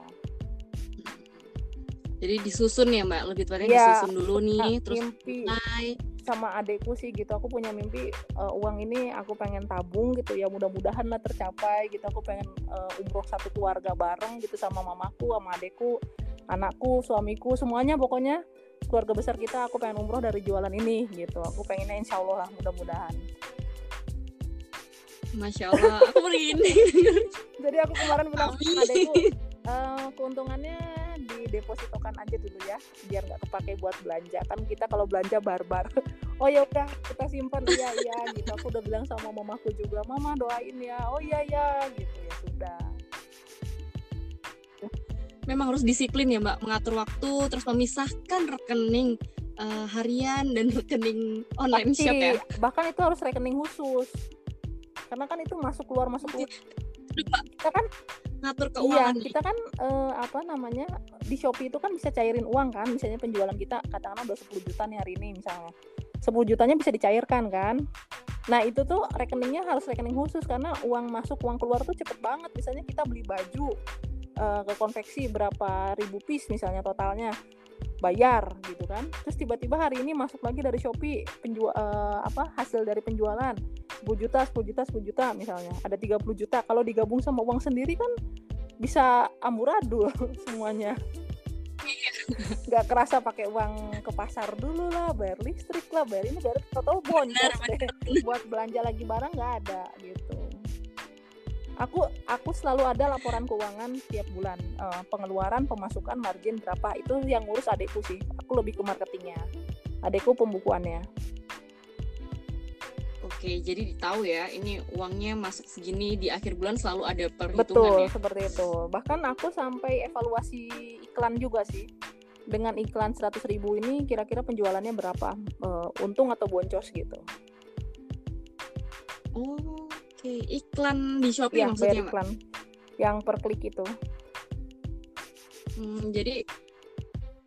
Speaker 2: Jadi disusun ya Mbak, lebih tepatnya
Speaker 3: Iya.
Speaker 2: disusun dulu nih,
Speaker 3: Nah,
Speaker 2: terus
Speaker 3: mimpi
Speaker 2: mulai.
Speaker 3: sama adekku sih gitu aku punya mimpi eh, uang ini aku pengen tabung gitu ya mudah-mudahan lah tercapai gitu aku pengen eh, umroh satu keluarga bareng gitu sama mamaku sama adekku anakku suamiku semuanya pokoknya keluarga besar kita aku pengen umroh dari jualan ini gitu aku pengennya insya Allah lah mudah-mudahan
Speaker 2: Masya Allah, aku begini.
Speaker 3: jadi aku kemarin bilang
Speaker 2: Amin.
Speaker 3: adekku eh, keuntungannya di depositokan aja dulu ya biar nggak kepake buat belanja. Kan kita kalau belanja barbar. Oh ya udah kita simpan iya iya gitu. Aku udah bilang sama mamaku juga mama doain ya. Oh iya iya gitu. Ya sudah.
Speaker 2: Memang harus disiplin ya Mbak, mengatur waktu, terus memisahkan rekening eh, harian dan rekening online
Speaker 3: Pasti,
Speaker 2: shop ya.
Speaker 3: bahkan itu harus rekening khusus. Karena kan itu masuk keluar masuk keluar
Speaker 2: Mbak,
Speaker 3: kita kan
Speaker 2: ngatur
Speaker 3: iya
Speaker 2: keuangan nih.
Speaker 3: kita kan eh, apa namanya di Shopee itu kan bisa cairin uang kan misalnya penjualan kita katakanlah udah 10 juta nih hari ini misalnya. 10 jutanya bisa dicairkan kan. Nah itu tuh rekeningnya harus rekening khusus karena uang masuk uang keluar tuh cepet banget. Misalnya kita beli baju eh, ke konveksi berapa ribu piece misalnya totalnya bayar gitu kan. Terus tiba-tiba hari ini masuk lagi dari Shopee penjual apa hasil dari penjualan. 10 juta 10 juta 10 juta misalnya. Ada 30 juta. Kalau digabung sama uang sendiri kan bisa amburadul semuanya. Nggak kerasa pakai uang ke pasar dulu lah bayar listrik lah bayar ini bayar tau boncos deh. Buat belanja lagi barang nggak ada gitu aku aku selalu ada laporan keuangan tiap bulan. Eh, pengeluaran pemasukan margin berapa itu yang ngurus adekku sih. Aku lebih ke marketingnya. Adekku pembukuannya.
Speaker 2: Oke, jadi tahu ya, ini uangnya masuk segini di akhir bulan selalu ada
Speaker 3: betul
Speaker 2: perhitungan ya.
Speaker 3: seperti itu. Bahkan aku sampai evaluasi iklan juga sih. Dengan iklan 100.000 ribu ini kira-kira penjualannya berapa? Eh, untung atau boncos gitu.
Speaker 2: Oh, Oke, iklan di Shopee
Speaker 3: ya
Speaker 2: maksudnya, Mbak?
Speaker 3: iklan. Yang per klik itu.
Speaker 2: Hmm, jadi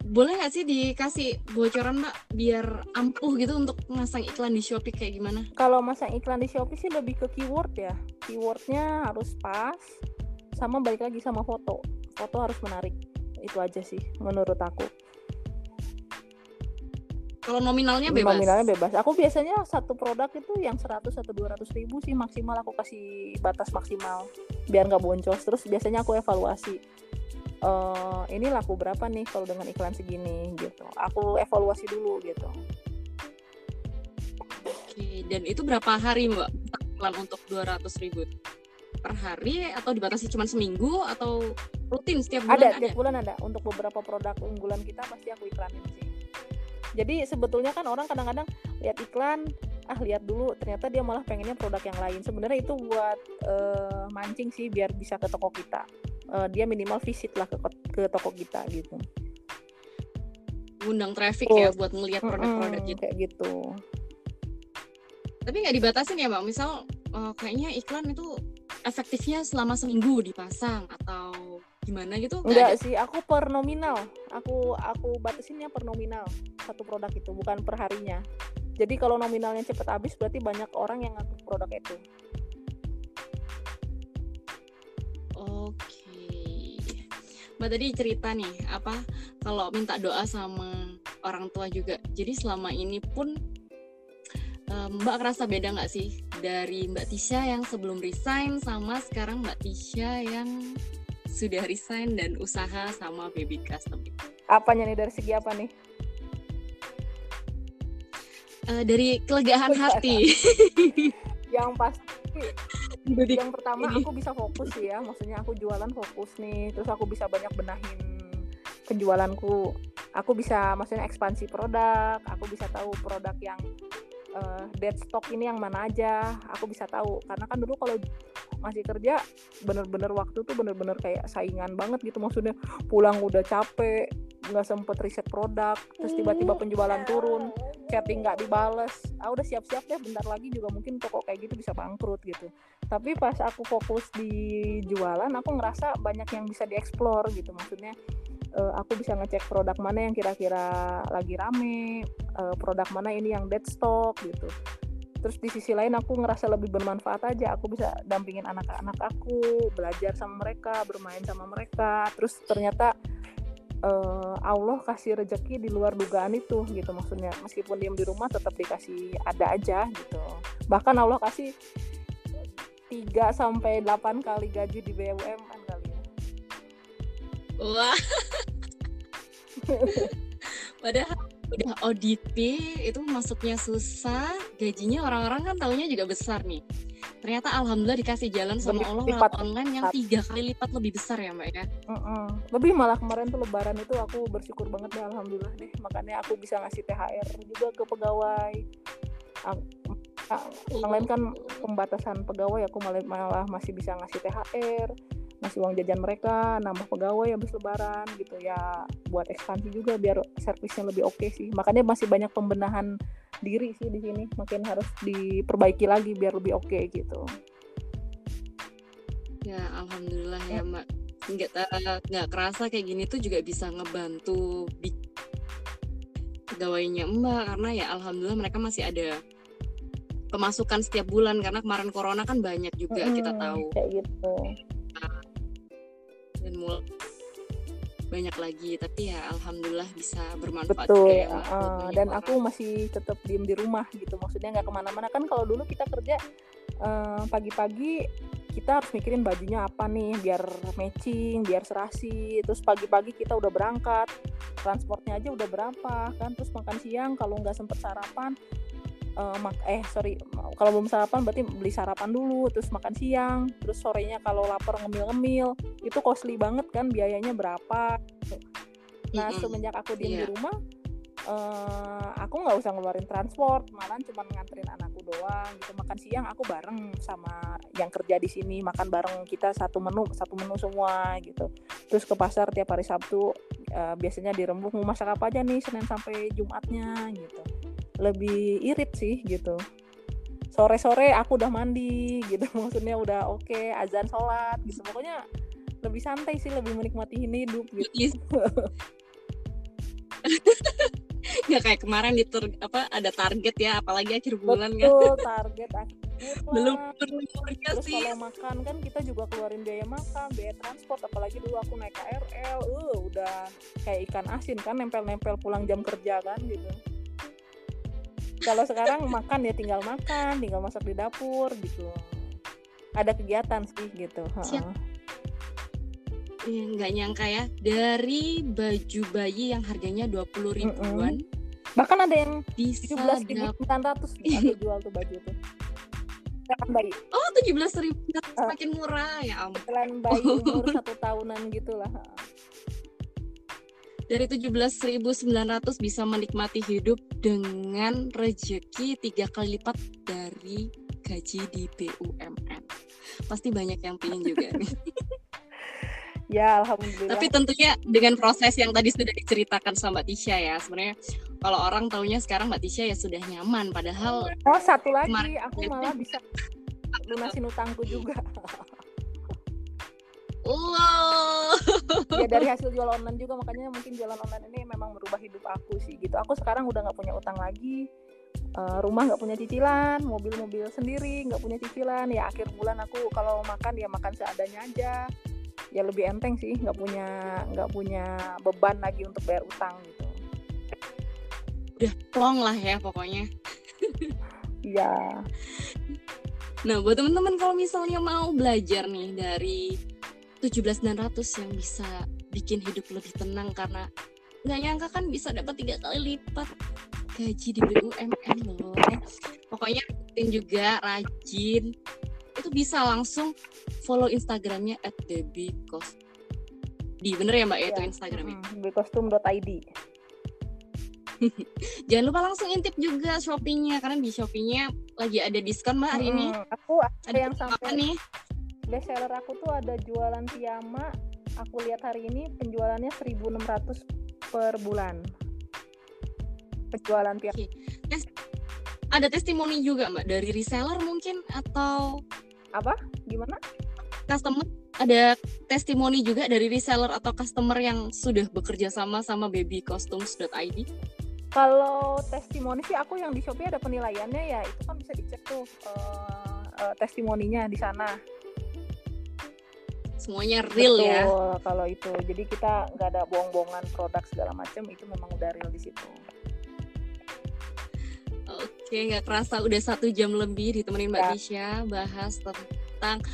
Speaker 2: boleh nggak sih dikasih bocoran Mbak biar ampuh gitu untuk masang iklan di Shopee kayak gimana?
Speaker 3: kalau masang iklan di Shopee sih lebih ke keyword ya. Keywordnya harus pas sama balik lagi sama foto. Foto harus menarik. Itu aja sih menurut aku
Speaker 2: Kalau nominalnya bebas.
Speaker 3: nominalnya bebas? aku biasanya satu produk itu yang 100 atau 200 ribu sih maksimal. Aku kasih batas maksimal biar nggak boncos. Terus biasanya aku evaluasi eh ini laku berapa nih kalau dengan iklan segini gitu. Aku evaluasi dulu gitu.
Speaker 2: Oke, dan itu berapa hari Mbak iklan untuk 200 ribu? Per hari atau dibatasi cuma seminggu atau rutin setiap bulan
Speaker 3: ada
Speaker 2: ada?
Speaker 3: tiap bulan ada. Untuk beberapa produk unggulan kita pasti aku iklanin sih jadi sebetulnya kan orang kadang-kadang lihat iklan ah lihat dulu ternyata dia malah pengennya produk yang lain sebenarnya itu buat eh, mancing sih biar bisa ke toko kita Eh, dia minimal visit lah ke ke toko kita gitu
Speaker 2: Undang traffic
Speaker 3: Oh.
Speaker 2: ya buat ngelihat produk-produk gitu.
Speaker 3: kayak gitu
Speaker 2: Tapi nggak dibatasin ya Mbak? Misal eh, kayaknya iklan itu efektifnya selama seminggu dipasang atau gimana gitu? Nggak
Speaker 3: enggak sih aku per nominal aku aku batasinnya per nominal satu produk itu bukan per harinya jadi kalau nominalnya cepet habis berarti banyak orang yang ngaku produk itu
Speaker 2: Oke. Mbak tadi cerita nih apa kalau minta doa sama orang tua juga. Jadi selama ini pun eh, Mbak ngerasa beda nggak sih dari Mbak Tisha yang sebelum resign sama sekarang Mbak Tisha yang sudah resign dan usaha sama Baby Custom?
Speaker 3: apanya nih? Dari segi apa nih?
Speaker 2: Eh, dari kelegaan hati.
Speaker 3: yang pasti
Speaker 2: Jadi
Speaker 3: yang pertama
Speaker 2: ini.
Speaker 3: aku bisa fokus sih ya. Maksudnya aku jualan fokus nih. Terus aku bisa banyak benahin penjualanku. Aku bisa maksudnya ekspansi produk. Aku bisa tahu produk yang eh, dead stock ini yang mana aja. Aku bisa tahu. Karena kan dulu kalau masih kerja bener-bener waktu tuh bener-bener kayak saingan banget gitu. Maksudnya pulang udah capek nggak sempet riset produk terus tiba-tiba penjualan turun chatting nggak dibales. Ah udah siap-siap deh bentar lagi juga mungkin toko kayak gitu bisa bangkrut gitu. Tapi pas aku fokus di jualan aku ngerasa banyak yang bisa dieksplor gitu. Maksudnya eh, aku bisa ngecek produk mana yang kira-kira lagi rame eh, produk mana ini yang dead stock gitu terus di sisi lain aku ngerasa lebih bermanfaat aja. Aku bisa dampingin anak-anak aku belajar sama mereka bermain sama mereka. Terus ternyata eh, Allah kasih rejeki di luar dugaan itu gitu. Maksudnya meskipun diem di rumah tetap dikasih ada aja gitu. Bahkan Allah kasih 3 sampai 8 kali gaji di BUMN kali ya.
Speaker 2: Wah. Padahal udah ODP itu masuknya susah, gajinya orang-orang kan taunya juga besar nih. Ternyata alhamdulillah dikasih jalan sama
Speaker 3: Lebih
Speaker 2: Allah
Speaker 3: lipat.
Speaker 2: online yang tiga kali lipat lebih besar ya mbak ya.
Speaker 3: Mm-mm. lebih malah kemarin tuh lebaran itu aku bersyukur banget deh alhamdulillah deh makanya aku bisa ngasih THR juga ke pegawai Ang- a- yang lain kan pembatasan pegawai aku malah, malah masih bisa ngasih THR ngasih uang jajan mereka nambah pegawai habis lebaran gitu ya buat ekspansi juga biar servisnya lebih oke sih. Makanya masih banyak pembenahan diri sih di sini makin harus diperbaiki lagi biar lebih oke gitu.
Speaker 2: Ya alhamdulillah ya mbak. Nggak eh, nggak kerasa kayak gini tuh juga bisa ngebantu pegawainya mbak karena ya alhamdulillah mereka masih ada pemasukan setiap bulan karena kemarin corona kan banyak juga kita
Speaker 3: Mm-mm,
Speaker 2: tahu.
Speaker 3: kayak gitu
Speaker 2: dan mulai banyak lagi tapi ya alhamdulillah bisa bermanfaat
Speaker 3: betul
Speaker 2: juga ya
Speaker 3: uh, dan
Speaker 2: orang.
Speaker 3: aku masih tetap diem di rumah gitu maksudnya nggak ke mana-mana. Kan kalau dulu kita kerja eh, pagi-pagi kita harus mikirin bajunya apa nih biar matching biar serasi. Terus pagi-pagi kita udah berangkat transportnya aja udah berapa kan? Terus makan siang kalau nggak sempet sarapan eh, mak- eh sorry kalau belum sarapan berarti beli sarapan dulu terus makan siang terus sorenya kalau lapar ngemil-ngemil. Itu costly banget kan biayanya berapa? Nah
Speaker 2: Mm-mm.
Speaker 3: semenjak aku diem di
Speaker 2: Iya.
Speaker 3: rumah eh, aku nggak usah ngeluarin transport malah cuma nganterin anakku doang gitu. Makan siang aku bareng sama yang kerja di sini makan bareng kita satu menu satu menu semua gitu. Terus ke pasar tiap hari Sabtu eh, biasanya dirembuk mau masak apa aja nih Senin sampai Jumatnya gitu lebih irit sih gitu. Sore-sore aku udah mandi gitu. Maksudnya udah oke azan sholat gitu. Pokoknya lebih santai sih lebih menikmati hidup gitu.
Speaker 2: Is- nggak kayak kemarin di tur- apa ada target ya apalagi akhir bulan kan.
Speaker 3: Betul target akhir
Speaker 2: belum
Speaker 3: bulan.
Speaker 2: berumurnya
Speaker 3: terus
Speaker 2: sih.
Speaker 3: kalau makan kan kita juga keluarin biaya makan biaya transport. Apalagi dulu aku naik KRL uh udah kayak ikan asin kan nempel-nempel pulang jam kerja kan gitu kalau sekarang makan ya tinggal makan tinggal masak di dapur gitu ada kegiatan sih gitu.
Speaker 2: Siap. Iya, nggak nyangka ya dari baju bayi yang harganya 20 ribuan
Speaker 3: bahkan ada yang
Speaker 2: bisa
Speaker 3: 17.900
Speaker 2: dapat
Speaker 3: aku jual tuh baju tuh Selain bayi
Speaker 2: oh 17 ribu
Speaker 3: Ah.
Speaker 2: semakin murah ya ampun
Speaker 3: bayi umur satu tahunan gitulah.
Speaker 2: Dari 17.900 bisa menikmati hidup dengan rejeki tiga kali lipat dari gaji di BUMN pasti banyak yang pingin juga nih
Speaker 3: ya alhamdulillah
Speaker 2: Tapi tentunya dengan proses yang tadi sudah diceritakan sama Mbak Tisha ya. Sebenarnya kalau orang taunya sekarang Mbak Tisha ya sudah nyaman. Padahal
Speaker 3: Oh satu lagi, aku malah bisa lunasin utangku juga.
Speaker 2: wow.
Speaker 3: ya dari hasil jual online juga makanya mungkin jualan online ini memang merubah hidup aku sih gitu. Aku sekarang udah nggak punya utang lagi. Eh, rumah nggak punya cicilan, mobil-mobil sendiri nggak punya cicilan. Ya akhir bulan aku kalau makan ya makan seadanya aja. Ya lebih enteng sih, nggak punya nggak punya beban lagi untuk bayar utang gitu.
Speaker 2: Udah plong lah ya pokoknya.
Speaker 3: Iya.
Speaker 2: Nah, buat teman-teman kalau misalnya mau belajar nih dari 17.900 yang bisa bikin hidup lebih tenang karena nggak nyangka kan bisa dapat tiga kali lipat gaji di BUMN loh. Pokoknya rutin juga rajin. Itu bisa langsung follow Instagramnya at debikos. Di bener ya mbak ya itu
Speaker 3: Iya.
Speaker 2: Instagramnya.
Speaker 3: Mm, Bekostum.id.
Speaker 2: Jangan lupa langsung intip juga Shopee-nya karena di Shopee-nya lagi ada diskon mbak hari ini.
Speaker 3: Aku ada
Speaker 2: Ada
Speaker 3: yang
Speaker 2: apa
Speaker 3: sampai
Speaker 2: nih?
Speaker 3: Best seller aku tuh ada jualan piyama. Aku lihat hari ini penjualannya 1600 per bulan. Penjualan piyama.
Speaker 2: Ada testimoni juga mbak dari reseller mungkin atau
Speaker 3: apa? Gimana?
Speaker 2: customer? Ada testimoni juga dari reseller atau customer yang sudah bekerja sama sama babycostumes.id
Speaker 3: kalau testimoni sih aku yang di Shopee ada penilaiannya ya. Itu kan bisa dicek tuh eh, eh, testimoninya di sana
Speaker 2: semuanya real ya.
Speaker 3: Betul, kalau itu. Jadi kita nggak ada bohong-bohongan produk segala macam itu memang udah real di situ.
Speaker 2: Oke nggak kerasa udah satu jam lebih ditemenin mbak
Speaker 3: Ya.
Speaker 2: Tisha bahas tentang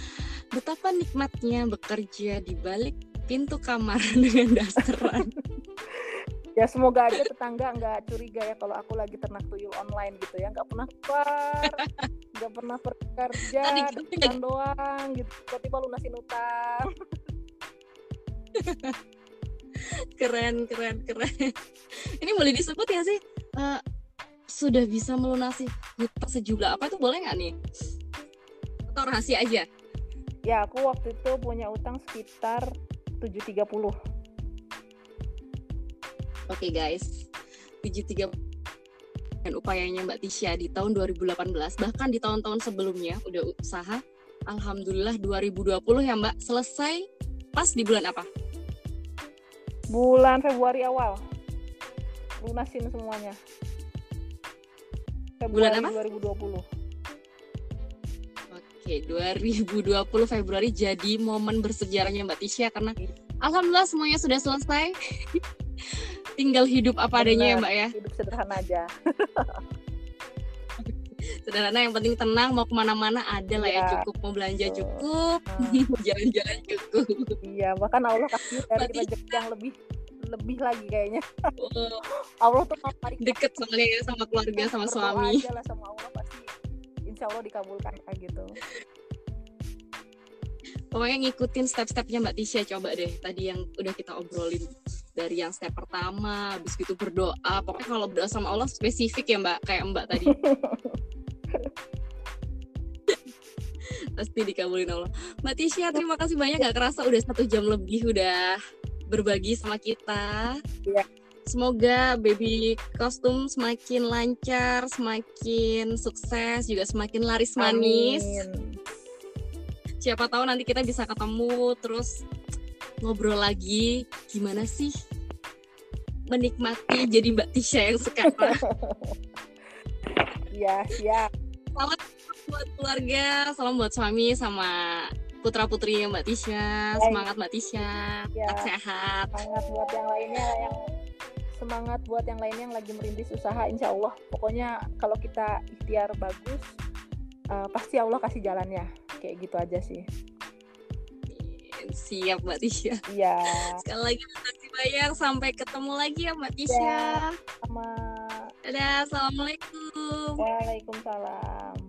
Speaker 2: betapa nikmatnya bekerja di balik pintu kamar dengan dasteran
Speaker 3: ya semoga aja tetangga nggak curiga ya kalau aku lagi ternak tuyul online gitu ya. Nggak pernah keluar nggak pernah bekerja depan doang gitu. Tiba-tiba lunasin utang.
Speaker 2: Keren keren keren. Ini boleh disebut ya sih? Eh, sudah bisa melunasi hutang sejumlah apa itu boleh nggak nih? Atau rahasia aja?
Speaker 3: Ya aku waktu itu punya utang sekitar 730
Speaker 2: Oke guys, 73 dan upayanya Mbak Tisha di tahun 2018 bahkan di tahun-tahun sebelumnya udah usaha. Alhamdulillah 2020 ya Mbak. Selesai pas di bulan apa?
Speaker 3: bulan Februari awal. Lunasin semuanya.
Speaker 2: Bulan
Speaker 3: Februari
Speaker 2: apa?
Speaker 3: 2020
Speaker 2: Oke 2020 Februari jadi momen bersejarahnya Mbak Tisha karena Alhamdulillah semuanya sudah selesai tinggal hidup apa adanya ya. Mbak ya?
Speaker 3: hidup sederhana aja.
Speaker 2: Sederhana yang penting tenang mau ke mana-mana ada lah ya
Speaker 3: Iya,
Speaker 2: cukup mau belanja cukup
Speaker 3: Nah,
Speaker 2: jalan-jalan cukup.
Speaker 3: Iya bahkan Allah kasih dari rezeki yang lebih lebih lagi kayaknya.
Speaker 2: Oh,
Speaker 3: Allah tuh mau tarik
Speaker 2: deket soalnya ya sama keluarga sama suami.
Speaker 3: aja lah sama Allah pasti insya Allah dikabulkan kayak gitu.
Speaker 2: Pokoknya ngikutin step-stepnya Mbak Tisha coba deh tadi yang udah kita obrolin dari yang step pertama, habis gitu berdoa. Pokoknya kalau berdoa sama Allah spesifik ya Mbak, kayak Mbak tadi. Pasti dikabulin Allah. Mbak Tisha terima kasih banyak gak kerasa udah satu jam lebih udah berbagi sama kita.
Speaker 3: Iya.
Speaker 2: Semoga baby kostum semakin lancar, semakin sukses, juga semakin laris manis
Speaker 3: Amin.
Speaker 2: siapa tahu nanti kita bisa ketemu terus ngobrol lagi gimana sih menikmati jadi Mbak Tisha yang sekarang?
Speaker 3: Iya siap
Speaker 2: salam buat keluarga salam buat suami sama putra putrinya Mbak Tisha.
Speaker 3: Baik.
Speaker 2: semangat Mbak Tisha.
Speaker 3: Ya.
Speaker 2: sehat.
Speaker 3: Semangat buat yang lainnya yang semangat buat yang lainnya yang lagi merintis usaha insya Allah. Pokoknya kalau kita ikhtiar bagus eh, pasti Allah kasih jalannya. Kayak gitu aja sih
Speaker 2: siap Mbak Tisha.
Speaker 3: Iya.
Speaker 2: Sekali lagi makasih banyak. Sampai ketemu lagi ya Mbak Tisha.
Speaker 3: Sama.
Speaker 2: Dadah assalamualaikum.
Speaker 3: Waalaikumsalam